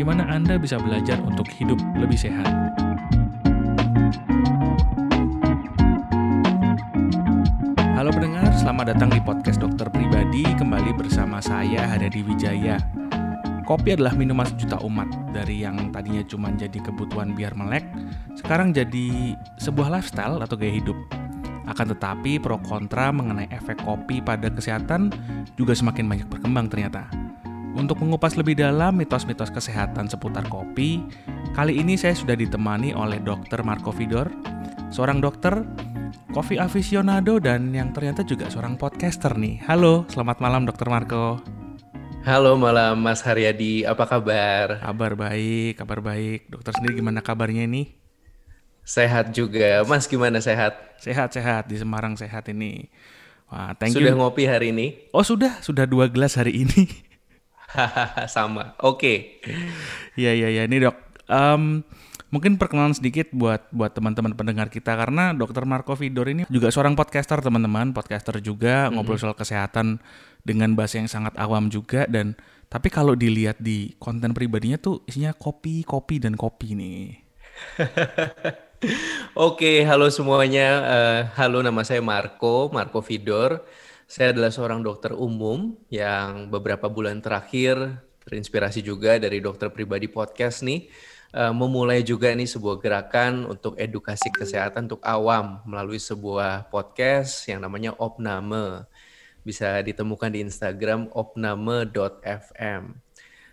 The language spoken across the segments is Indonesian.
di mana Anda bisa belajar untuk hidup lebih sehat. Halo pendengar, selamat datang di podcast Dokter Pribadi kembali bersama saya Haryadi Wijaya. Kopi adalah minuman sejuta umat dari yang tadinya cuma jadi kebutuhan biar melek, sekarang jadi sebuah lifestyle atau gaya hidup. Akan tetapi pro kontra mengenai efek kopi pada kesehatan juga semakin banyak berkembang ternyata. Untuk mengupas lebih dalam mitos-mitos kesehatan seputar kopi, kali ini saya sudah ditemani oleh Dr. Marco Vidor, seorang dokter, kopi aficionado, dan yang ternyata juga seorang podcaster nih. Halo, selamat malam Dr. Marco. Halo malam Mas Haryadi, apa kabar? Kabar baik, kabar baik. Dokter sendiri gimana kabarnya ini? Sehat juga. Mas gimana sehat? Sehat-sehat, di Semarang sehat ini. Wah, thank sudah you. Sudah ngopi hari ini? Oh sudah, sudah dua gelas hari ini. sama. Oke. Okay. Iya iya iya. Ini dok. Um, mungkin perkenalan sedikit buat buat teman-teman pendengar kita karena Dokter Marco Vidor ini juga seorang podcaster teman-teman, podcaster juga mm-hmm. ngobrol soal kesehatan dengan bahasa yang sangat awam juga dan tapi kalau dilihat di konten pribadinya tuh isinya kopi, kopi dan kopi nih. Oke, halo semuanya. Uh, halo nama saya Marco, Marco Vidor. Saya adalah seorang dokter umum yang beberapa bulan terakhir terinspirasi juga dari dokter pribadi podcast nih uh, memulai juga nih sebuah gerakan untuk edukasi kesehatan untuk awam melalui sebuah podcast yang namanya Opname. Bisa ditemukan di Instagram opname.fm.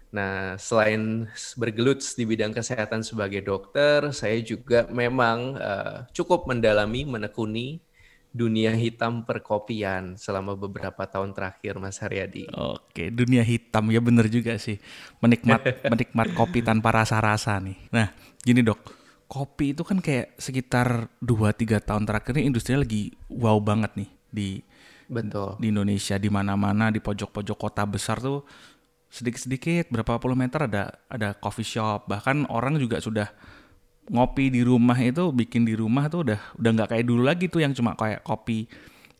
Nah, selain bergelut di bidang kesehatan sebagai dokter, saya juga memang uh, cukup mendalami, menekuni dunia hitam perkopian selama beberapa tahun terakhir Mas Haryadi. Oke, dunia hitam ya bener juga sih. Menikmat menikmat kopi tanpa rasa-rasa nih. Nah, gini dok, kopi itu kan kayak sekitar 2-3 tahun terakhir ini industrinya lagi wow banget nih di Betul. Di Indonesia di mana-mana di pojok-pojok kota besar tuh sedikit-sedikit berapa puluh meter ada ada coffee shop bahkan orang juga sudah ngopi di rumah itu bikin di rumah tuh udah udah nggak kayak dulu lagi tuh yang cuma kayak kopi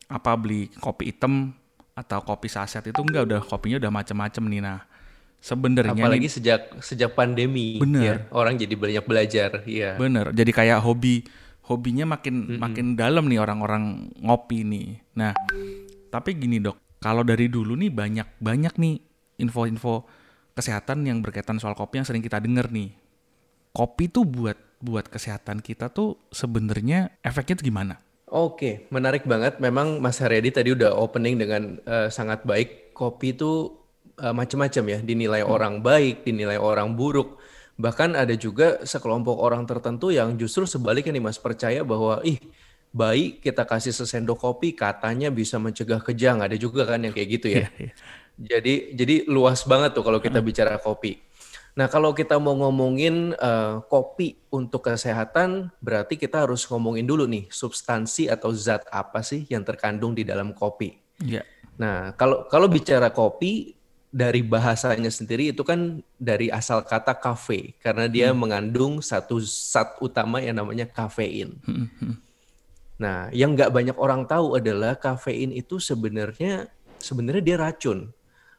apa beli kopi hitam atau kopi saset itu enggak udah kopinya udah macam-macam nih nah sebenarnya apalagi nih, sejak sejak pandemi bener. Ya, orang jadi banyak belajar ya bener jadi kayak hobi hobinya makin mm -hmm. makin dalam nih orang-orang ngopi nih. Nah tapi gini dok. Kalau dari dulu nih banyak banyak nih info-info kesehatan yang berkaitan soal kopi yang sering kita dengar nih. Kopi tuh buat buat kesehatan kita tuh sebenarnya efeknya tuh gimana? Oke, menarik banget. Memang Mas Haryadi tadi udah opening dengan uh, sangat baik. Kopi itu uh, macam-macam ya, dinilai hmm. orang baik, dinilai orang buruk. Bahkan ada juga sekelompok orang tertentu yang justru sebaliknya nih Mas percaya bahwa ih baik kita kasih sesendok kopi katanya bisa mencegah kejang. Ada juga kan yang kayak gitu ya. Yeah, yeah. Jadi jadi luas banget tuh kalau kita hmm. bicara kopi. Nah, kalau kita mau ngomongin uh, kopi untuk kesehatan, berarti kita harus ngomongin dulu nih substansi atau zat apa sih yang terkandung di dalam kopi. Yeah. Nah, kalau kalau bicara kopi dari bahasanya sendiri itu kan dari asal kata kafe karena dia hmm. mengandung satu zat utama yang namanya kafein. Hmm. hmm. Nah, yang nggak banyak orang tahu adalah kafein itu sebenarnya sebenarnya dia racun.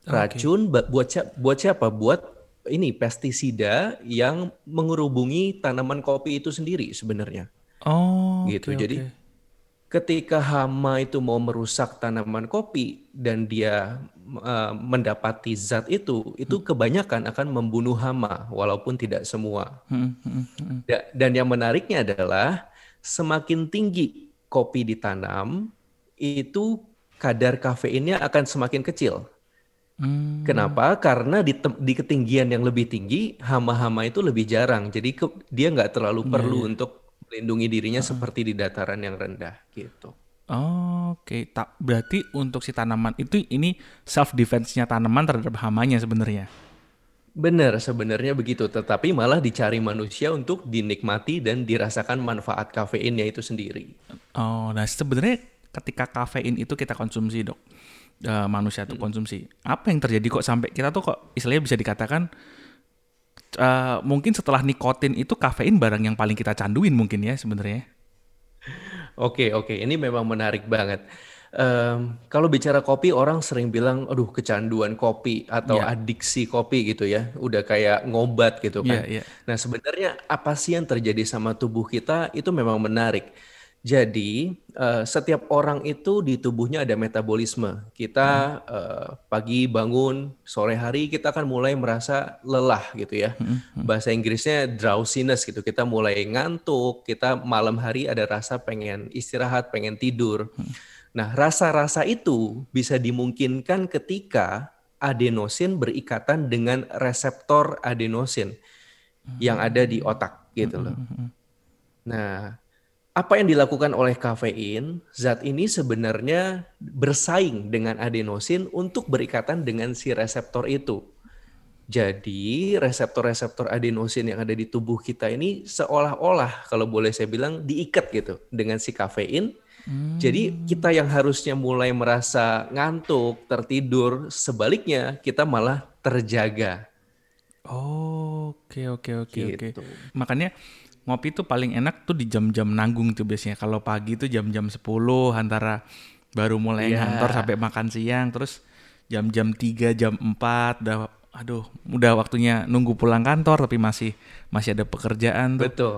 Racun okay. buat buat siapa? Buat ini pestisida yang mengerubungi tanaman kopi itu sendiri sebenarnya. Oh, gitu. Okay, Jadi okay. ketika hama itu mau merusak tanaman kopi dan dia uh, mendapati zat itu, itu hmm. kebanyakan akan membunuh hama walaupun tidak semua. Hmm, hmm, hmm. Dan yang menariknya adalah semakin tinggi kopi ditanam, itu kadar kafeinnya akan semakin kecil. Hmm. Kenapa? Karena di, di ketinggian yang lebih tinggi, hama-hama itu lebih jarang. Jadi ke, dia nggak terlalu yeah, perlu yeah. untuk melindungi dirinya uh. seperti di dataran yang rendah gitu. Oh, Oke, okay. tak berarti untuk si tanaman itu ini self defense-nya tanaman terhadap hamanya sebenarnya. Benar, sebenarnya begitu. Tetapi malah dicari manusia untuk dinikmati dan dirasakan manfaat kafeinnya itu sendiri. Oh, nah sebenarnya ketika kafein itu kita konsumsi dok, uh, manusia itu konsumsi, apa yang terjadi kok sampai kita tuh kok istilahnya bisa dikatakan uh, mungkin setelah nikotin itu kafein barang yang paling kita canduin mungkin ya sebenarnya. Oke, oke, ini memang menarik banget. Um, kalau bicara kopi, orang sering bilang, aduh kecanduan kopi atau yeah. adiksi kopi gitu ya, udah kayak ngobat gitu kan. Yeah, yeah. Nah sebenarnya apa sih yang terjadi sama tubuh kita itu memang menarik. Jadi uh, setiap orang itu di tubuhnya ada metabolisme. Kita uh, pagi bangun, sore hari kita akan mulai merasa lelah gitu ya. Hmm, hmm. Bahasa Inggrisnya drowsiness gitu. Kita mulai ngantuk, kita malam hari ada rasa pengen istirahat, pengen tidur. Hmm. Nah, rasa-rasa itu bisa dimungkinkan ketika adenosin berikatan dengan reseptor adenosin yang ada di otak gitu loh. Nah, apa yang dilakukan oleh kafein? Zat ini sebenarnya bersaing dengan adenosin untuk berikatan dengan si reseptor itu. Jadi, reseptor-reseptor adenosin yang ada di tubuh kita ini seolah-olah kalau boleh saya bilang diikat gitu dengan si kafein jadi kita yang harusnya mulai merasa ngantuk, tertidur, sebaliknya kita malah terjaga. oke oke oke gitu. oke. Makanya ngopi tuh paling enak tuh di jam-jam nanggung tuh biasanya. Kalau pagi tuh jam-jam 10 antara baru mulai yeah. ngantor sampai makan siang terus jam-jam 3 jam 4 udah aduh udah waktunya nunggu pulang kantor tapi masih masih ada pekerjaan tuh. Betul.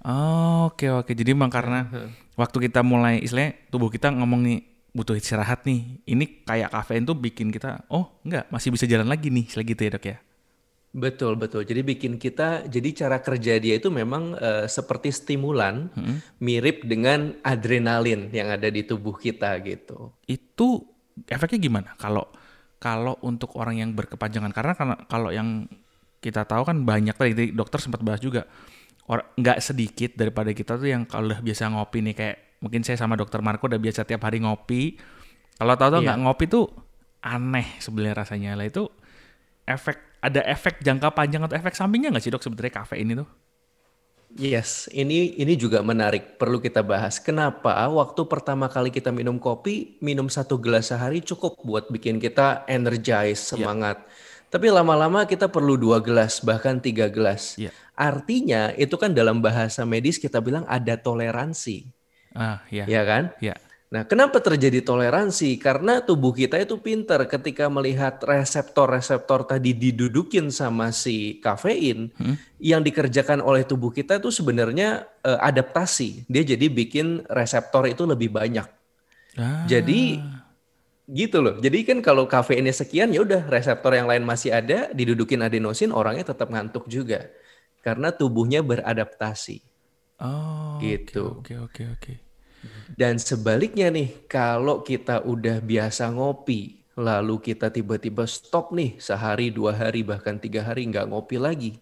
Oh, oke oke. Jadi memang karena waktu kita mulai istilahnya tubuh kita ngomong nih butuh istirahat nih. Ini kayak kafein tuh bikin kita oh enggak masih bisa jalan lagi nih gitu ya dok ya. Betul betul. Jadi bikin kita jadi cara kerja dia itu memang uh, seperti stimulan hmm. mirip dengan adrenalin yang ada di tubuh kita gitu. Itu efeknya gimana kalau kalau untuk orang yang berkepanjangan karena kalau yang kita tahu kan banyak tadi dokter sempat bahas juga nggak sedikit daripada kita tuh yang kalau udah biasa ngopi nih kayak mungkin saya sama dokter Marco udah biasa tiap hari ngopi kalau tahu-tahu nggak iya. ngopi tuh aneh sebenarnya rasanya lah itu efek ada efek jangka panjang atau efek sampingnya nggak sih dok sebenarnya kafein itu? Yes, ini ini juga menarik perlu kita bahas. Kenapa waktu pertama kali kita minum kopi, minum satu gelas sehari cukup buat bikin kita energize, iya. semangat. Yeah. Tapi lama-lama kita perlu dua gelas, bahkan tiga gelas. Yeah. Artinya itu kan dalam bahasa medis kita bilang ada toleransi. Ah, ya. Yeah. Ya kan? Ya. Yeah. Nah, kenapa terjadi toleransi? Karena tubuh kita itu pinter ketika melihat reseptor-reseptor tadi didudukin sama si kafein, hmm? yang dikerjakan oleh tubuh kita itu sebenarnya uh, adaptasi. Dia jadi bikin reseptor itu lebih banyak. Ah. Jadi gitu loh. Jadi kan kalau kafeinnya sekian ya udah reseptor yang lain masih ada, didudukin adenosin orangnya tetap ngantuk juga. Karena tubuhnya beradaptasi. Oh, gitu. Oke, oke, oke. Dan sebaliknya nih, kalau kita udah biasa ngopi, lalu kita tiba-tiba stop nih sehari, dua hari, bahkan tiga hari nggak ngopi lagi.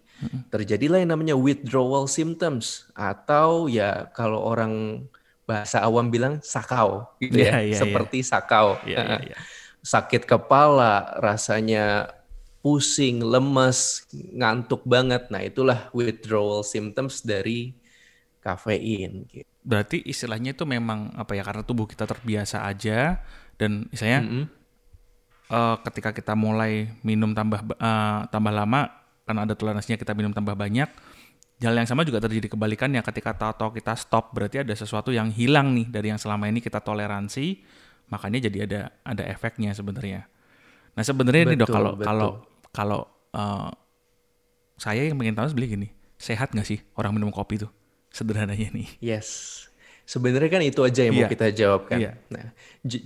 Terjadilah yang namanya withdrawal symptoms atau ya kalau orang bahasa awam bilang sakau gitu ya, yeah, iya. seperti yeah. sakau. Yeah, yeah, yeah. Sakit kepala, rasanya pusing, lemes, ngantuk banget. Nah, itulah withdrawal symptoms dari kafein gitu. Berarti istilahnya itu memang apa ya karena tubuh kita terbiasa aja dan misalnya mm -hmm. uh, ketika kita mulai minum tambah uh, tambah lama karena ada toleransinya kita minum tambah banyak Hal yang sama juga terjadi kebalikannya ketika tato kita stop berarti ada sesuatu yang hilang nih dari yang selama ini kita toleransi makanya jadi ada ada efeknya sebenarnya. Nah sebenarnya ini dok kalau kalau kalau uh, saya yang pengen tahu sebenarnya gini sehat nggak sih orang minum kopi itu sederhananya nih? Yes. Sebenarnya kan itu aja yang yeah. mau iya. kita jawab kan. Yeah. Nah,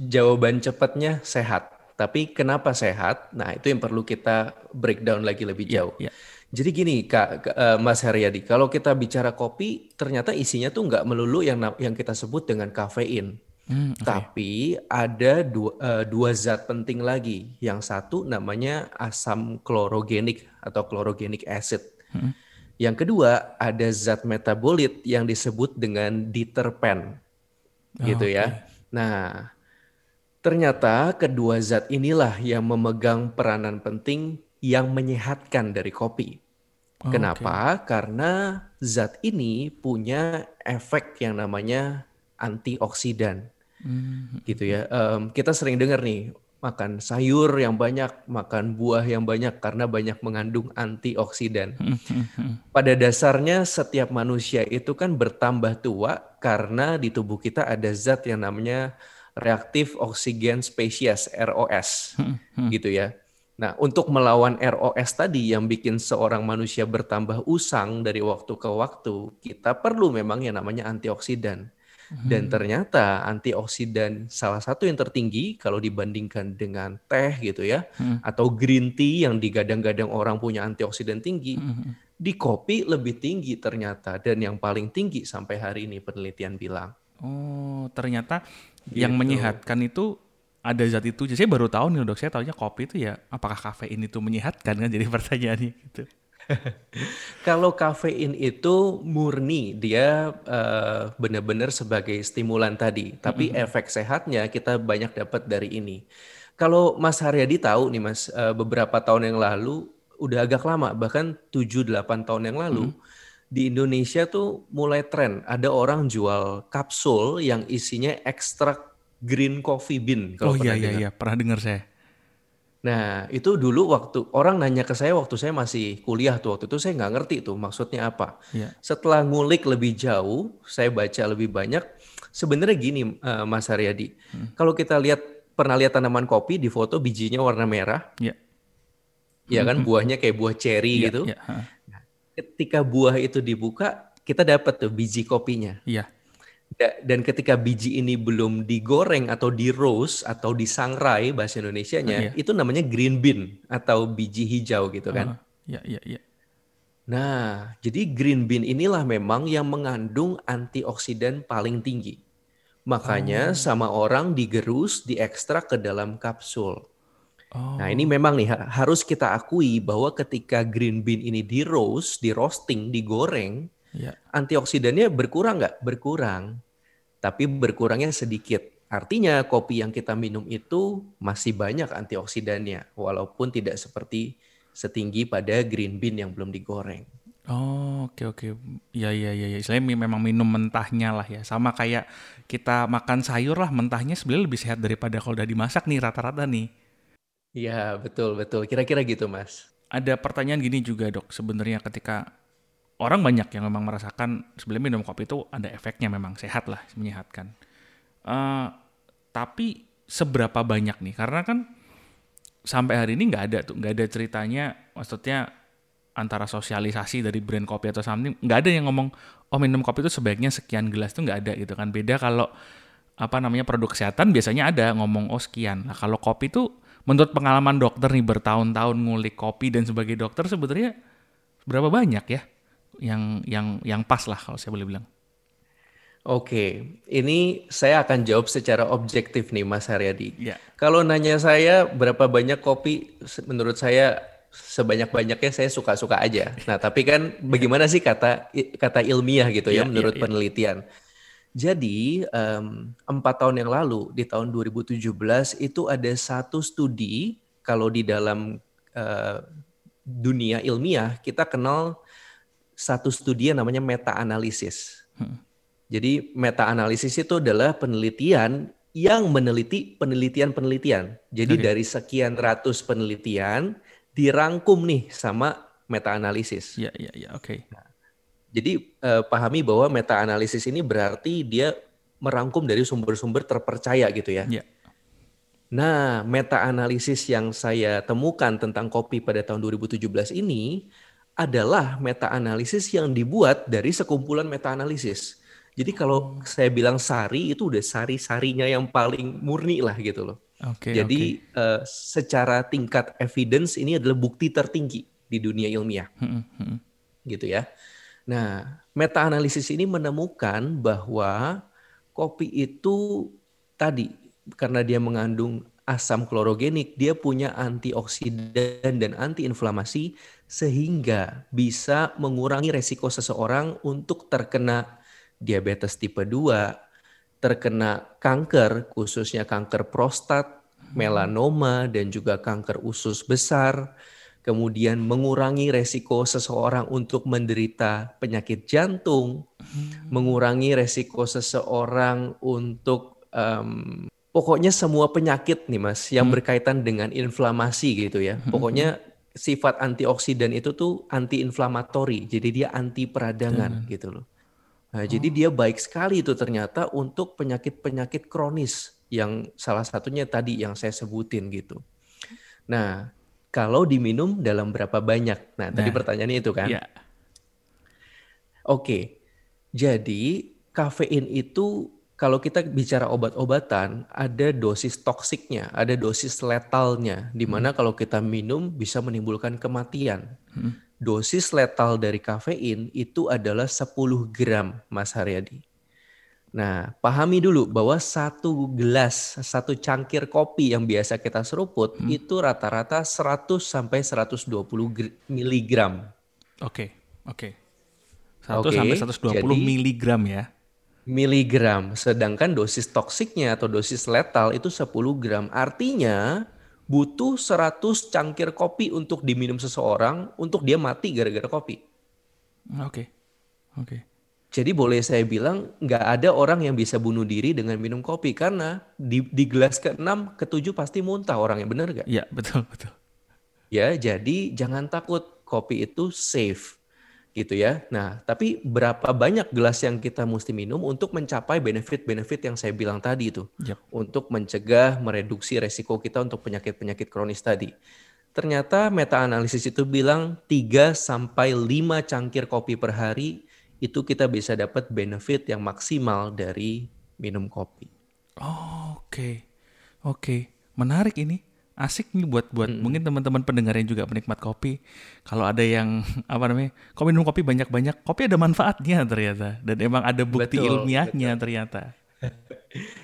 jawaban cepatnya sehat. Tapi kenapa sehat? Nah, itu yang perlu kita breakdown lagi lebih iya, jauh. Yeah. Jadi gini Kak uh, Mas Haryadi, kalau kita bicara kopi, ternyata isinya tuh nggak melulu yang yang kita sebut dengan kafein. Hmm, okay. Tapi ada dua, uh, dua zat penting lagi. Yang satu namanya asam klorogenik atau klorogenik acid. Hmm. Yang kedua ada zat metabolit yang disebut dengan diterpen. Oh, gitu okay. ya. Nah, ternyata kedua zat inilah yang memegang peranan penting yang menyehatkan dari kopi. Oh, Kenapa? Okay. Karena zat ini punya efek yang namanya antioksidan. Hmm. Gitu ya. Um, kita sering dengar nih makan sayur yang banyak, makan buah yang banyak karena banyak mengandung antioksidan. Pada dasarnya setiap manusia itu kan bertambah tua karena di tubuh kita ada zat yang namanya reaktif oksigen spesies ROS gitu ya. Nah, untuk melawan ROS tadi yang bikin seorang manusia bertambah usang dari waktu ke waktu, kita perlu memang yang namanya antioksidan. Dan hmm. ternyata antioksidan salah satu yang tertinggi kalau dibandingkan dengan teh gitu ya, hmm. atau green tea yang digadang-gadang orang punya antioksidan tinggi, hmm. di kopi lebih tinggi ternyata dan yang paling tinggi sampai hari ini penelitian bilang. Oh, ternyata gitu. yang menyehatkan itu ada zat itu. Jadi saya baru tahu nih dok, saya tahunya kopi itu ya apakah kafein itu menyehatkan kan jadi pertanyaannya gitu. Kalau kafein itu murni, dia uh, benar-benar sebagai stimulan tadi. Tapi mm -hmm. efek sehatnya kita banyak dapat dari ini. Kalau Mas Haryadi tahu nih Mas, uh, beberapa tahun yang lalu, udah agak lama, bahkan 7-8 tahun yang lalu, mm. di Indonesia tuh mulai tren. Ada orang jual kapsul yang isinya ekstrak green coffee bean. oh iya, iya, iya, pernah dengar saya. Nah, itu dulu waktu orang nanya ke saya waktu saya masih kuliah tuh waktu itu saya nggak ngerti tuh maksudnya apa. Yeah. Setelah ngulik lebih jauh, saya baca lebih banyak. Sebenarnya gini, uh, Mas Haryadi, hmm. kalau kita lihat pernah lihat tanaman kopi di foto bijinya warna merah, yeah. ya kan hmm. buahnya kayak buah cherry yeah, gitu. Yeah. Huh. Nah, ketika buah itu dibuka, kita dapat tuh biji kopinya. Yeah dan ketika biji ini belum digoreng atau di roast atau disangrai bahasa Indonesianya, uh, iya. itu namanya green bean atau biji hijau gitu kan. Iya, uh, iya, iya. Nah, jadi green bean inilah memang yang mengandung antioksidan paling tinggi. Makanya oh. sama orang digerus, diekstrak ke dalam kapsul. Oh. Nah, ini memang nih harus kita akui bahwa ketika green bean ini di roast, di roasting, digoreng, ya. antioksidannya berkurang nggak? Berkurang, tapi berkurangnya sedikit. Artinya kopi yang kita minum itu masih banyak antioksidannya, walaupun tidak seperti setinggi pada green bean yang belum digoreng. Oh oke okay, oke, okay. ya ya ya, ya. Istilahnya memang minum mentahnya lah ya, sama kayak kita makan sayur lah mentahnya sebenarnya lebih sehat daripada kalau udah dimasak nih rata-rata nih. Iya betul betul, kira-kira gitu mas. Ada pertanyaan gini juga dok, sebenarnya ketika orang banyak yang memang merasakan sebelum minum kopi itu ada efeknya memang sehat lah menyehatkan. Uh, tapi seberapa banyak nih? Karena kan sampai hari ini nggak ada tuh nggak ada ceritanya, maksudnya antara sosialisasi dari brand kopi atau something nggak ada yang ngomong oh minum kopi itu sebaiknya sekian gelas tuh nggak ada gitu kan beda kalau apa namanya produk kesehatan biasanya ada ngomong oh sekian nah kalau kopi tuh menurut pengalaman dokter nih bertahun-tahun ngulik kopi dan sebagai dokter sebetulnya berapa banyak ya yang yang yang pas lah kalau saya boleh bilang. Oke, ini saya akan jawab secara objektif nih Mas Haryadi. Ya. Kalau nanya saya berapa banyak kopi, menurut saya sebanyak-banyaknya saya suka-suka aja. Nah, tapi kan bagaimana sih kata kata ilmiah gitu ya, ya menurut ya, ya. penelitian. Jadi empat tahun yang lalu di tahun 2017 itu ada satu studi kalau di dalam uh, dunia ilmiah kita kenal satu studi yang namanya meta analisis. Hmm. Jadi meta analisis itu adalah penelitian yang meneliti penelitian-penelitian. Jadi okay. dari sekian ratus penelitian dirangkum nih sama meta analisis. Ya, ya, ya, oke. Okay. Nah, jadi eh, pahami bahwa meta analisis ini berarti dia merangkum dari sumber-sumber terpercaya gitu ya. Ya. Nah, meta analisis yang saya temukan tentang kopi pada tahun 2017 ini adalah meta analisis yang dibuat dari sekumpulan meta analisis. Jadi kalau saya bilang sari itu udah sari-sarinya yang paling murni lah gitu loh. Okay, Jadi okay. Uh, eh, secara tingkat evidence ini adalah bukti tertinggi di dunia ilmiah. Hmm, hmm. Gitu ya. Nah, meta analisis ini menemukan bahwa kopi itu tadi karena dia mengandung asam klorogenik, dia punya antioksidan dan antiinflamasi sehingga bisa mengurangi resiko seseorang untuk terkena diabetes tipe 2, terkena kanker, khususnya kanker prostat, melanoma, dan juga kanker usus besar, kemudian mengurangi resiko seseorang untuk menderita penyakit jantung, Hmm. mengurangi resiko seseorang untuk um, pokoknya semua penyakit nih mas yang Hmm. berkaitan dengan inflamasi gitu ya. Hmm. Pokoknya sifat antioksidan itu tuh anti-inflamatori, jadi dia anti peradangan gitu loh. Nah, jadi Oh. dia baik sekali itu ternyata untuk penyakit-penyakit kronis yang salah satunya tadi yang saya sebutin gitu. Nah, kalau diminum dalam berapa banyak? Nah, tadi Nah, pertanyaannya itu kan. Ya. Oke, jadi kafein itu kalau kita bicara obat-obatan ada dosis toksiknya, ada dosis letalnya, di Hmm. mana kalau kita minum bisa menimbulkan kematian. Hmm. Dosis letal dari kafein itu adalah 10 gram, Mas Haryadi. Nah, pahami dulu bahwa satu gelas, satu cangkir kopi yang biasa kita seruput Hmm. itu rata-rata 100 sampai 120 gr- miligram. Oke, oke. 1 Oke, sampai 120 jadi miligram ya. Miligram. Sedangkan dosis toksiknya atau dosis letal itu 10 gram. Artinya butuh 100 cangkir kopi untuk diminum seseorang untuk dia mati gara-gara kopi. Oke. Oke. Jadi boleh saya bilang nggak ada orang yang bisa bunuh diri dengan minum kopi karena di, di gelas ke-6, ke-7 pasti muntah orang yang benar nggak? Iya, betul, betul. Ya, jadi jangan takut kopi itu safe gitu ya. Nah, tapi berapa banyak gelas yang kita mesti minum untuk mencapai benefit-benefit yang saya bilang tadi itu? Yap. Untuk mencegah, mereduksi resiko kita untuk penyakit-penyakit kronis tadi. Ternyata meta-analisis itu bilang 3 sampai 5 cangkir kopi per hari itu kita bisa dapat benefit yang maksimal dari minum kopi. Oh, oke. Oke, menarik ini. Asik nih buat buat Mm-mm. mungkin teman-teman pendengar yang juga penikmat kopi. Kalau ada yang apa namanya? Kok minum kopi banyak-banyak, kopi ada manfaatnya ternyata dan emang ada bukti Betul, ilmiahnya ternyata.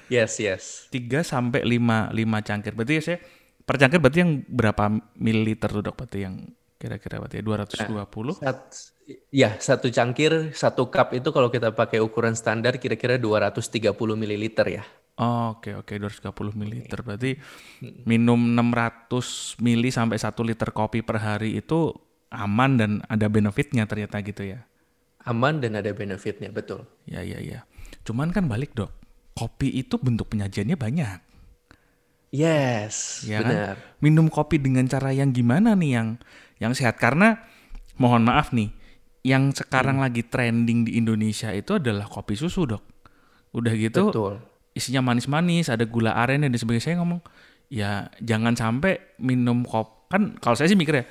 Yes, yes. 3 sampai 5 5 cangkir. Berarti ya saya per cangkir berarti yang berapa mililiter tuh Dok? Berarti yang kira-kira berarti ya 220? Sat- ya, satu cangkir, satu cup itu kalau kita pakai ukuran standar kira-kira 230 ml ya. Oh, oke oke 230 mililiter. Berarti minum 600 mili sampai 1 liter kopi per hari itu aman dan ada benefitnya ternyata gitu ya. Aman dan ada benefitnya, betul. Ya ya ya. Cuman kan balik dok, kopi itu bentuk penyajiannya banyak. Yes, Ya kan? benar. Minum kopi dengan cara yang gimana nih yang yang sehat? Karena mohon maaf nih, yang sekarang lagi trending di Indonesia itu adalah kopi susu dok. Udah gitu Betul. Isinya manis-manis, ada gula aren dan sebagainya. Saya ngomong, ya jangan sampai minum kopi. Kan kalau saya sih mikir ya,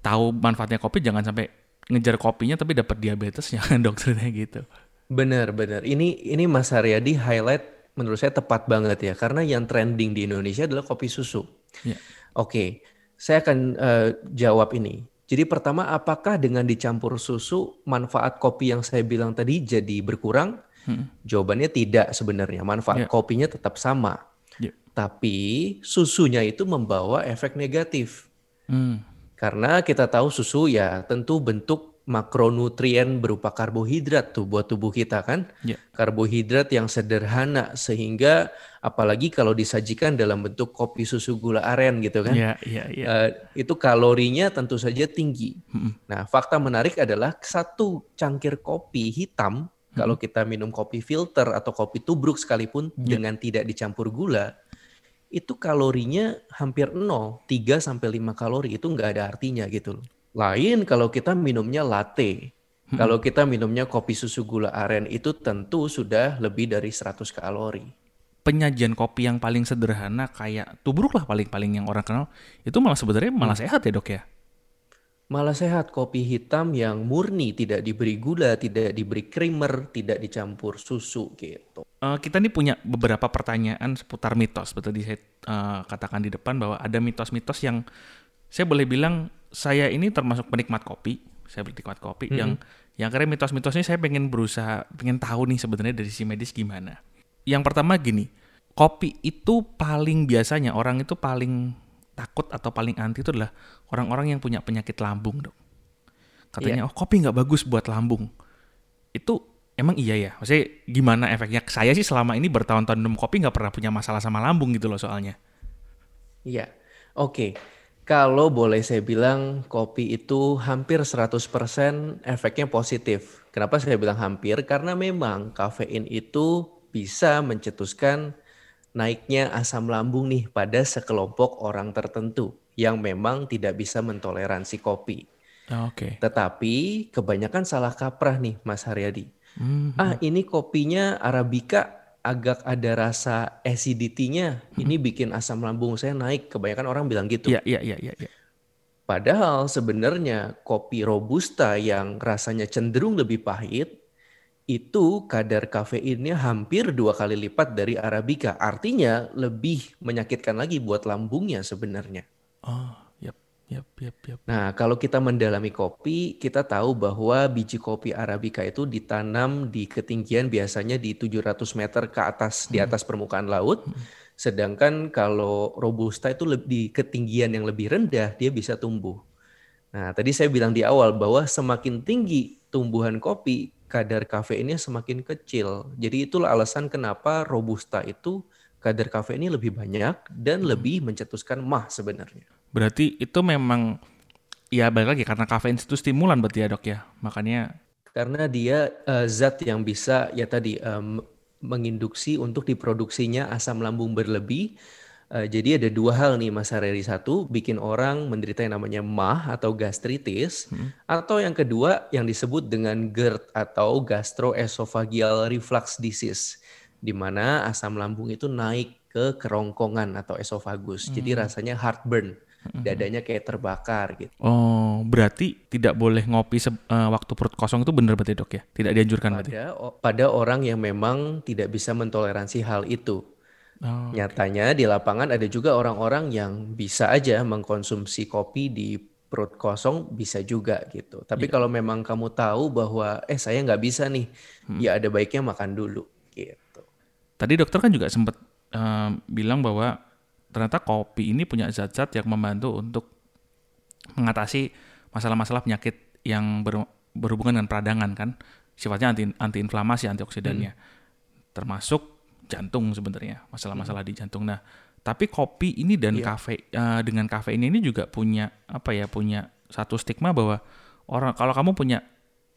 tahu manfaatnya kopi jangan sampai ngejar kopinya tapi dapat diabetes jangan dokternya gitu. Benar, benar. Ini ini Mas Haryadi highlight menurut saya tepat banget ya karena yang trending di Indonesia adalah kopi susu. Ya. Oke, saya akan eh, jawab ini. Jadi pertama, apakah dengan dicampur susu manfaat kopi yang saya bilang tadi jadi berkurang? Hmm. Jawabannya tidak sebenarnya. Manfaat Ya. kopinya tetap sama. Ya. Tapi susunya itu membawa efek negatif. Hmm. Karena kita tahu susu ya tentu bentuk makronutrien berupa karbohidrat tuh buat tubuh kita kan. Ya. Karbohidrat yang sederhana sehingga apalagi kalau disajikan dalam bentuk kopi susu gula aren gitu kan. Ya, ya, ya. eh, itu kalorinya tentu saja tinggi. Mm-mm. Nah, fakta menarik adalah satu cangkir kopi hitam kalau kita minum kopi filter atau kopi tubruk sekalipun Ya. dengan tidak dicampur gula, itu kalorinya hampir nol, 3 sampai 5 kalori itu nggak ada artinya gitu loh. Lain kalau kita minumnya latte. Kalau kita minumnya kopi susu gula aren itu tentu sudah lebih dari 100 kalori. Penyajian kopi yang paling sederhana kayak tubruk lah paling-paling yang orang kenal itu malah sebenarnya malah sehat ya dok ya. Malah sehat kopi hitam yang murni, tidak diberi gula, tidak diberi creamer, tidak dicampur susu gitu. Eh, kita nih punya beberapa pertanyaan seputar mitos. Betul di saya eh, katakan di depan bahwa ada mitos-mitos yang saya boleh bilang saya ini termasuk penikmat kopi. Saya penikmat kopi yang yang kira mitos-mitosnya saya pengen berusaha pengen tahu nih sebenarnya dari sisi medis gimana. Yang pertama gini, kopi itu paling biasanya orang itu paling takut atau paling anti itu adalah orang-orang yang punya penyakit lambung, dok. Katanya, oh kopi nggak bagus buat lambung. Itu emang iya ya? Maksudnya gimana efeknya? Saya sih selama ini bertahun-tahun minum kopi nggak pernah punya masalah sama lambung gitu loh soalnya. Iya, oke. Kalau boleh saya bilang kopi itu hampir 100% efeknya positif. Kenapa saya bilang hampir? Karena memang kafein itu bisa mencetuskan naiknya asam lambung nih pada sekelompok orang tertentu yang memang tidak bisa mentoleransi kopi. Oke. Okay. Tetapi kebanyakan salah kaprah nih Mas Haryadi. Mm -hmm. Ah ini kopinya Arabica agak ada rasa acidity-nya. Hmm. Ini bikin asam lambung saya naik. Kebanyakan orang bilang gitu. Iya, iya, iya, iya. Ya. Padahal sebenarnya kopi robusta yang rasanya cenderung lebih pahit itu kadar kafeinnya hampir dua kali lipat dari arabica. Artinya lebih menyakitkan lagi buat lambungnya sebenarnya. Oh. Yep, yep, yep. Nah, kalau kita mendalami kopi, kita tahu bahwa biji kopi arabica itu ditanam di ketinggian biasanya di 700 meter ke atas hmm. di atas permukaan laut. Hmm. Sedangkan kalau robusta itu di ketinggian yang lebih rendah dia bisa tumbuh. Nah, tadi saya bilang di awal bahwa semakin tinggi tumbuhan kopi, kadar kafeinnya semakin kecil. Jadi itulah alasan kenapa robusta itu kadar kafeinnya lebih banyak dan hmm. lebih mencetuskan mah sebenarnya. Berarti itu memang ya balik lagi karena kafein itu stimulan berarti ya dok ya. Makanya karena dia uh, zat yang bisa ya tadi um, menginduksi untuk diproduksinya asam lambung berlebih. Uh, jadi ada dua hal nih Mas Hareri. Satu, bikin orang menderita yang namanya MAH atau gastritis. Hmm. Atau yang kedua yang disebut dengan GERD atau gastroesophageal reflux disease. Di mana asam lambung itu naik ke kerongkongan atau esofagus. Hmm. Jadi rasanya heartburn dadanya kayak terbakar gitu. Oh, berarti tidak boleh ngopi uh, waktu perut kosong itu benar berarti dok ya? Tidak dianjurkan pada, berarti? Pada orang yang memang tidak bisa mentoleransi hal itu. Oh, Nyatanya okay. di lapangan ada juga orang-orang yang bisa aja mengkonsumsi kopi di perut kosong bisa juga gitu. Tapi yeah. kalau memang kamu tahu bahwa eh saya nggak bisa nih, hmm. ya ada baiknya makan dulu gitu. Tadi dokter kan juga sempat uh, bilang bahwa ternyata kopi ini punya zat-zat yang membantu untuk mengatasi masalah-masalah penyakit yang ber, berhubungan dengan peradangan kan sifatnya anti antiinflamasi antioksidannya hmm. termasuk jantung sebenarnya masalah-masalah hmm. di jantung nah tapi kopi ini dan yeah. kafe uh, dengan kafein ini juga punya apa ya punya satu stigma bahwa orang kalau kamu punya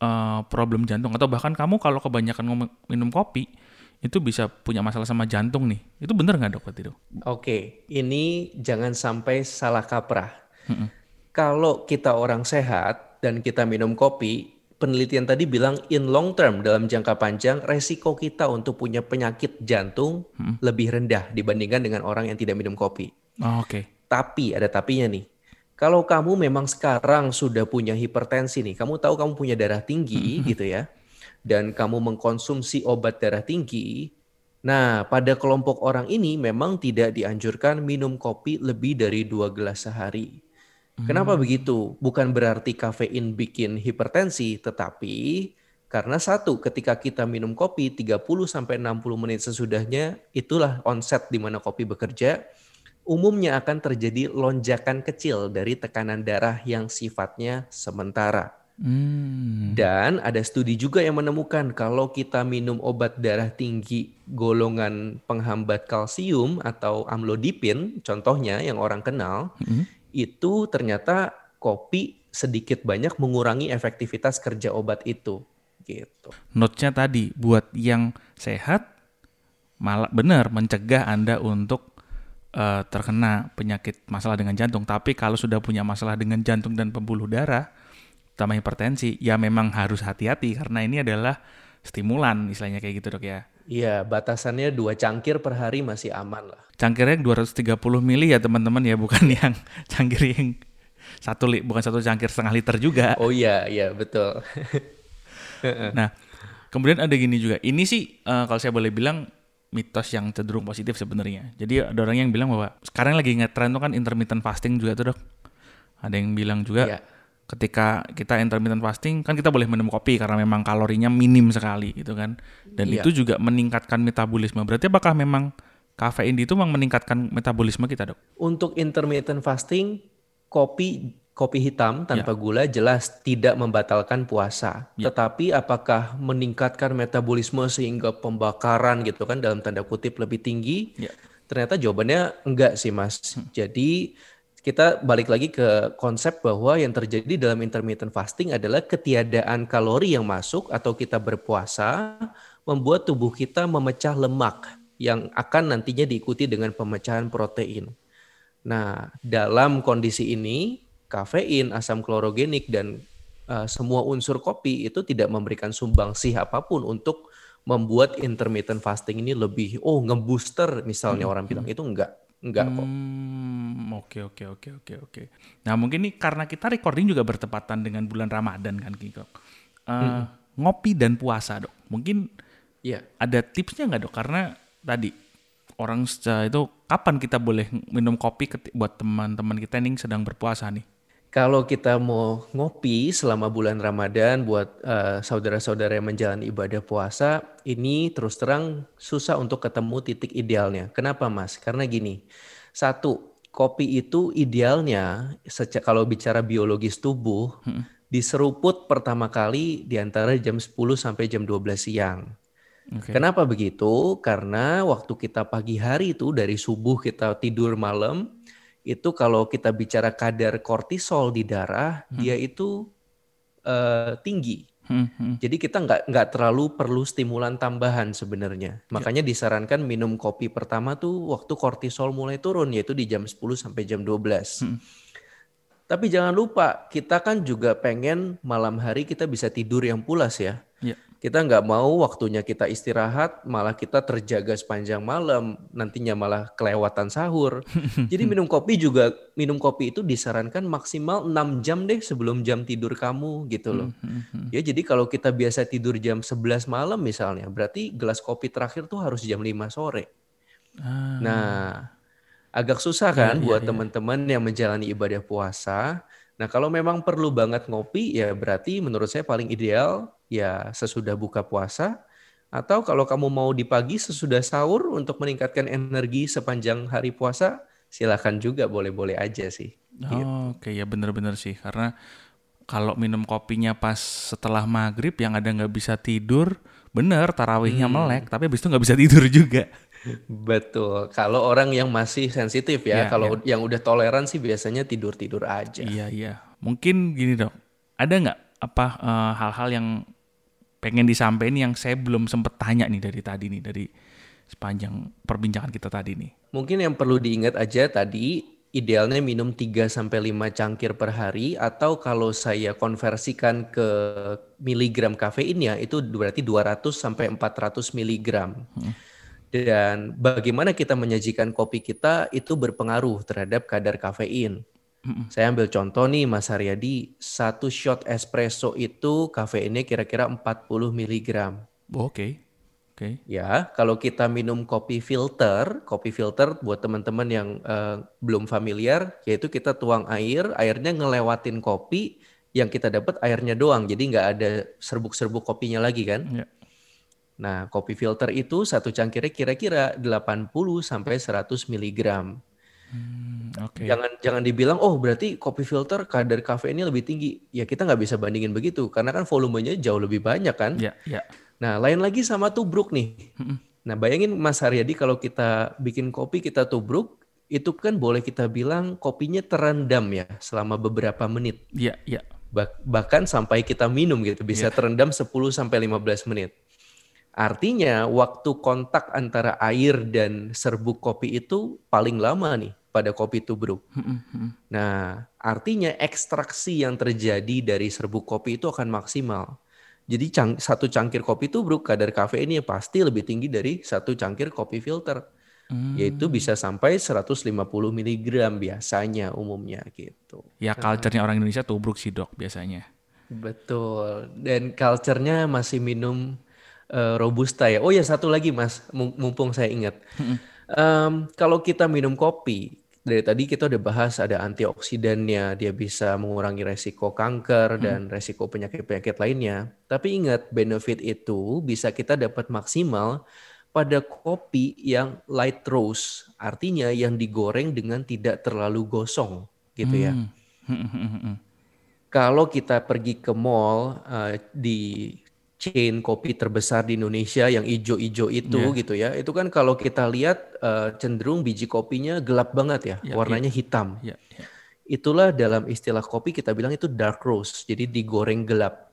uh, problem jantung atau bahkan kamu kalau kebanyakan minum kopi itu bisa punya masalah sama jantung nih. Itu benar nggak dok itu? Oke, ini jangan sampai salah kaprah. Mm-mm. Kalau kita orang sehat dan kita minum kopi, penelitian tadi bilang in long term dalam jangka panjang resiko kita untuk punya penyakit jantung mm. lebih rendah dibandingkan dengan orang yang tidak minum kopi. Oh, Oke. Okay. Tapi ada tapinya nih. Kalau kamu memang sekarang sudah punya hipertensi nih, kamu tahu kamu punya darah tinggi gitu ya dan kamu mengkonsumsi obat darah tinggi, nah pada kelompok orang ini memang tidak dianjurkan minum kopi lebih dari dua gelas sehari. Kenapa hmm. begitu? Bukan berarti kafein bikin hipertensi, tetapi karena satu, ketika kita minum kopi 30 sampai 60 menit sesudahnya, itulah onset di mana kopi bekerja, umumnya akan terjadi lonjakan kecil dari tekanan darah yang sifatnya sementara. Hmm. Dan ada studi juga yang menemukan kalau kita minum obat darah tinggi golongan penghambat kalsium atau amlodipin, contohnya yang orang kenal, hmm. Itu ternyata kopi sedikit banyak mengurangi efektivitas kerja obat itu. Gitu. Notnya tadi buat yang sehat malah benar mencegah Anda untuk uh, terkena penyakit masalah dengan jantung. Tapi kalau sudah punya masalah dengan jantung dan pembuluh darah, terutama hipertensi, ya memang harus hati-hati karena ini adalah stimulan istilahnya kayak gitu dok ya. Iya, batasannya dua cangkir per hari masih aman lah. Cangkirnya 230 mili ya teman-teman ya, bukan yang cangkir yang satu li, bukan satu cangkir setengah liter juga. Oh iya, iya betul. nah, kemudian ada gini juga. Ini sih uh, kalau saya boleh bilang mitos yang cenderung positif sebenarnya. Jadi ada orang yang bilang bahwa sekarang lagi ngetren tuh kan intermittent fasting juga tuh dok. Ada yang bilang juga. Yeah ketika kita intermittent fasting kan kita boleh minum kopi karena memang kalorinya minim sekali gitu kan dan iya. itu juga meningkatkan metabolisme berarti apakah memang kafein itu memang meningkatkan metabolisme kita dok untuk intermittent fasting kopi kopi hitam tanpa ya. gula jelas tidak membatalkan puasa ya. tetapi apakah meningkatkan metabolisme sehingga pembakaran gitu kan dalam tanda kutip lebih tinggi ya. ternyata jawabannya enggak sih mas hmm. jadi kita balik lagi ke konsep bahwa yang terjadi dalam intermittent fasting adalah ketiadaan kalori yang masuk atau kita berpuasa membuat tubuh kita memecah lemak yang akan nantinya diikuti dengan pemecahan protein. Nah, dalam kondisi ini kafein, asam klorogenik dan uh, semua unsur kopi itu tidak memberikan sumbangsih apa pun untuk membuat intermittent fasting ini lebih oh ngebooster misalnya hmm. orang bilang itu enggak Enggak kok. Hmm, oke oke oke oke oke. Nah mungkin ini karena kita recording juga bertepatan dengan bulan Ramadan kan Kiko. Uh, hmm. Ngopi dan puasa dok. Mungkin yeah. ada tipsnya nggak dok? Karena tadi orang itu kapan kita boleh minum kopi buat teman-teman kita yang sedang berpuasa nih? Kalau kita mau ngopi selama bulan Ramadan buat uh, saudara-saudara yang menjalani ibadah puasa, ini terus terang susah untuk ketemu titik idealnya. Kenapa Mas? Karena gini, satu, kopi itu idealnya kalau bicara biologis tubuh, hmm. diseruput pertama kali di antara jam 10 sampai jam 12 siang. Okay. Kenapa begitu? Karena waktu kita pagi hari itu dari subuh kita tidur malam, itu kalau kita bicara kadar kortisol di darah, hmm. dia itu uh, tinggi. Hmm, hmm. Jadi kita nggak nggak terlalu perlu stimulan tambahan sebenarnya. Ya. Makanya disarankan minum kopi pertama tuh waktu kortisol mulai turun yaitu di jam 10 sampai jam 12. Hmm. Tapi jangan lupa kita kan juga pengen malam hari kita bisa tidur yang pulas ya. Kita nggak mau waktunya kita istirahat, malah kita terjaga sepanjang malam, nantinya malah kelewatan sahur. Jadi minum kopi juga, minum kopi itu disarankan maksimal 6 jam deh sebelum jam tidur kamu gitu loh. Hmm, hmm, hmm. ya jadi kalau kita biasa tidur jam 11 malam misalnya, berarti gelas kopi terakhir tuh harus jam 5 sore. Ah. Nah, agak susah kan ya, buat ya, teman-teman yang menjalani ibadah puasa. Nah, kalau memang perlu banget ngopi, ya berarti menurut saya paling ideal ya sesudah buka puasa atau kalau kamu mau di pagi sesudah sahur untuk meningkatkan energi sepanjang hari puasa silakan juga boleh-boleh aja sih. Oh, gitu. Oke okay. ya bener-bener sih karena kalau minum kopinya pas setelah maghrib yang ada nggak bisa tidur bener tarawihnya hmm. melek tapi habis itu nggak bisa tidur juga. Betul. Kalau orang yang masih sensitif ya, ya kalau ya. yang udah toleran sih biasanya tidur tidur aja. Iya iya. Mungkin gini dok, ada nggak apa eh, hal-hal uh, yang pengen disampaikan yang saya belum sempet tanya nih dari tadi nih dari sepanjang perbincangan kita tadi nih. Mungkin yang perlu diingat aja tadi idealnya minum 3 sampai 5 cangkir per hari atau kalau saya konversikan ke miligram kafeinnya itu berarti 200 sampai 400 miligram. Hmm. Dan bagaimana kita menyajikan kopi kita itu berpengaruh terhadap kadar kafein. Saya ambil contoh nih Mas Haryadi, satu shot espresso itu kafeinnya kira-kira 40 mg. Oh, Oke. Okay. Oke. Okay. Ya, kalau kita minum kopi filter, kopi filter buat teman-teman yang uh, belum familiar, yaitu kita tuang air, airnya ngelewatin kopi, yang kita dapat airnya doang, jadi nggak ada serbuk-serbuk kopinya lagi kan? Yeah. Nah, kopi filter itu satu cangkirnya kira-kira 80 sampai 100 miligram. Hmm, okay. Jangan jangan dibilang oh berarti kopi filter kadar kafeinnya lebih tinggi. Ya kita nggak bisa bandingin begitu karena kan volumenya jauh lebih banyak kan. Yeah, yeah. Nah lain lagi sama tubruk nih. Hmm. Nah bayangin Mas Haryadi kalau kita bikin kopi kita tubruk itu kan boleh kita bilang kopinya terendam ya selama beberapa menit. Iya, yeah, iya. Yeah. Bah bahkan sampai kita minum gitu bisa yeah. terendam 10 sampai 15 menit. Artinya waktu kontak antara air dan serbuk kopi itu paling lama nih pada kopi tubruk. Hmm, hmm. Nah, artinya ekstraksi yang terjadi dari serbuk kopi itu akan maksimal. Jadi cang satu cangkir kopi tubruk kadar kafeinnya pasti lebih tinggi dari satu cangkir kopi filter. Hmm. Yaitu bisa sampai 150 mg biasanya umumnya gitu. Ya culture-nya orang Indonesia tubruk sih dok biasanya. Betul. Dan culture-nya masih minum uh, robusta ya. Oh ya satu lagi mas, mumpung saya ingat. Um, kalau kita minum kopi, dari tadi kita udah bahas ada antioksidannya, dia bisa mengurangi resiko kanker dan resiko penyakit-penyakit lainnya. Tapi ingat, benefit itu bisa kita dapat maksimal pada kopi yang light roast, artinya yang digoreng dengan tidak terlalu gosong, gitu ya. Hmm. Kalau kita pergi ke mall uh, di chain kopi terbesar di Indonesia yang ijo-ijo itu yeah. gitu ya. Itu kan kalau kita lihat uh, cenderung biji kopinya gelap banget ya, yeah, warnanya yeah. hitam. Yeah, yeah. itulah dalam istilah kopi kita bilang itu dark roast, jadi digoreng gelap.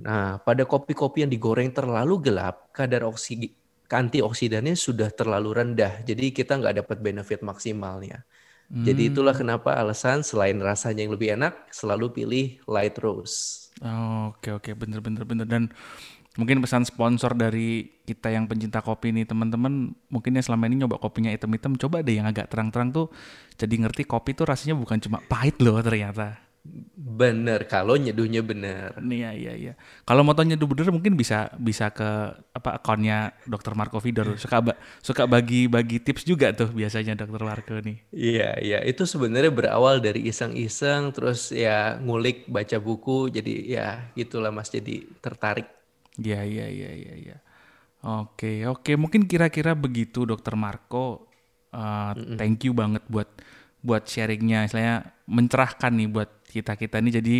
Nah, pada kopi-kopi yang digoreng terlalu gelap, kadar oksi antioksidannya sudah terlalu rendah, jadi kita nggak dapat benefit maksimalnya. Hmm. Jadi itulah kenapa alasan selain rasanya yang lebih enak, selalu pilih light roast. Oh, oke oke, bener bener bener dan mungkin pesan sponsor dari kita yang pencinta kopi nih teman-teman mungkin yang selama ini nyoba kopinya hitam-hitam coba deh yang agak terang-terang tuh jadi ngerti kopi tuh rasanya bukan cuma pahit loh ternyata Bener, kalau nyeduhnya bener. Iya iya iya. Kalau mau tanya nyeduh bener mungkin bisa bisa ke apa akunnya Dokter Marco Vidor. Suka ba suka bagi-bagi tips juga tuh biasanya Dokter Marco nih. Iya iya. Itu sebenarnya berawal dari iseng-iseng, terus ya ngulik baca buku, jadi ya gitulah Mas jadi tertarik. Iya iya iya iya. iya. Oke oke. Mungkin kira-kira begitu Dokter Marco. Uh, mm -mm. Thank you banget buat buat sharingnya, saya mencerahkan nih buat kita kita ini. Jadi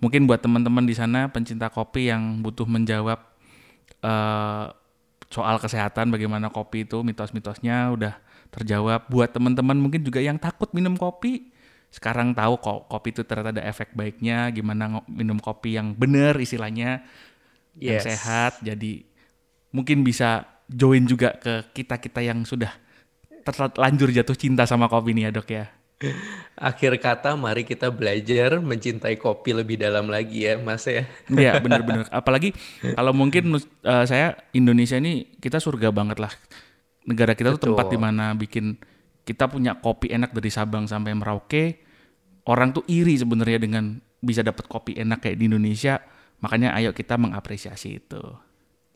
mungkin buat teman-teman di sana pencinta kopi yang butuh menjawab uh, soal kesehatan, bagaimana kopi itu mitos-mitosnya udah terjawab. Buat teman-teman mungkin juga yang takut minum kopi, sekarang tahu kok kopi itu ternyata ada efek baiknya. Gimana minum kopi yang benar istilahnya, yes. yang sehat. Jadi mungkin bisa join juga ke kita kita yang sudah terlanjur jatuh cinta sama kopi nih ya dok ya. Akhir kata, mari kita belajar mencintai kopi lebih dalam lagi ya, Mas ya. Iya, benar-benar. Apalagi kalau mungkin uh, saya Indonesia ini kita surga banget lah. Negara kita Betul. tuh tempat di mana bikin kita punya kopi enak dari Sabang sampai Merauke. Orang tuh iri sebenarnya dengan bisa dapat kopi enak kayak di Indonesia. Makanya ayo kita mengapresiasi itu.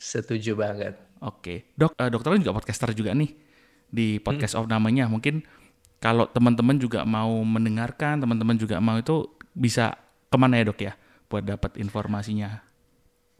Setuju banget. Oke, dok, uh, dokter juga podcaster juga nih di podcast hmm. of namanya. Mungkin kalau teman-teman juga mau mendengarkan, teman-teman juga mau itu bisa ke mana ya dok ya buat dapat informasinya?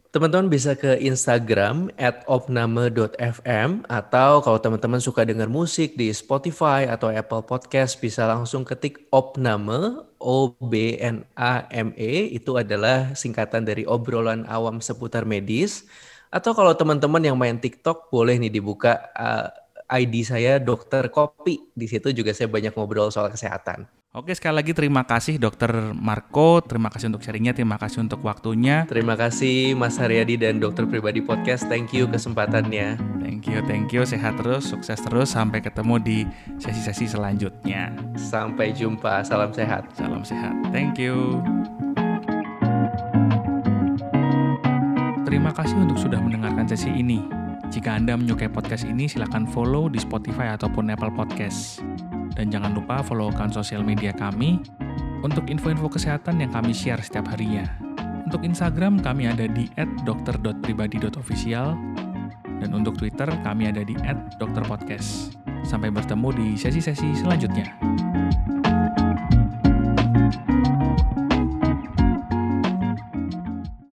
Teman-teman bisa ke Instagram at opname.fm atau kalau teman-teman suka dengar musik di Spotify atau Apple Podcast bisa langsung ketik opname O B N A M E itu adalah singkatan dari obrolan awam seputar medis. Atau kalau teman-teman yang main TikTok boleh nih dibuka uh, ID saya Dokter Kopi. Di situ juga saya banyak ngobrol soal kesehatan. Oke, sekali lagi terima kasih Dokter Marco, terima kasih untuk sharingnya, terima kasih untuk waktunya. Terima kasih Mas Haryadi dan Dokter Pribadi Podcast. Thank you kesempatannya. Thank you, thank you. Sehat terus, sukses terus. Sampai ketemu di sesi-sesi selanjutnya. Sampai jumpa. Salam sehat. Salam sehat. Thank you. Terima kasih untuk sudah mendengarkan sesi ini. Jika Anda menyukai podcast ini, silakan follow di Spotify ataupun Apple Podcast. Dan jangan lupa followkan sosial media kami untuk info-info kesehatan yang kami share setiap harinya. Untuk Instagram, kami ada di @dokter.pribadi.official dan untuk Twitter, kami ada di @dokterpodcast. Sampai bertemu di sesi-sesi selanjutnya.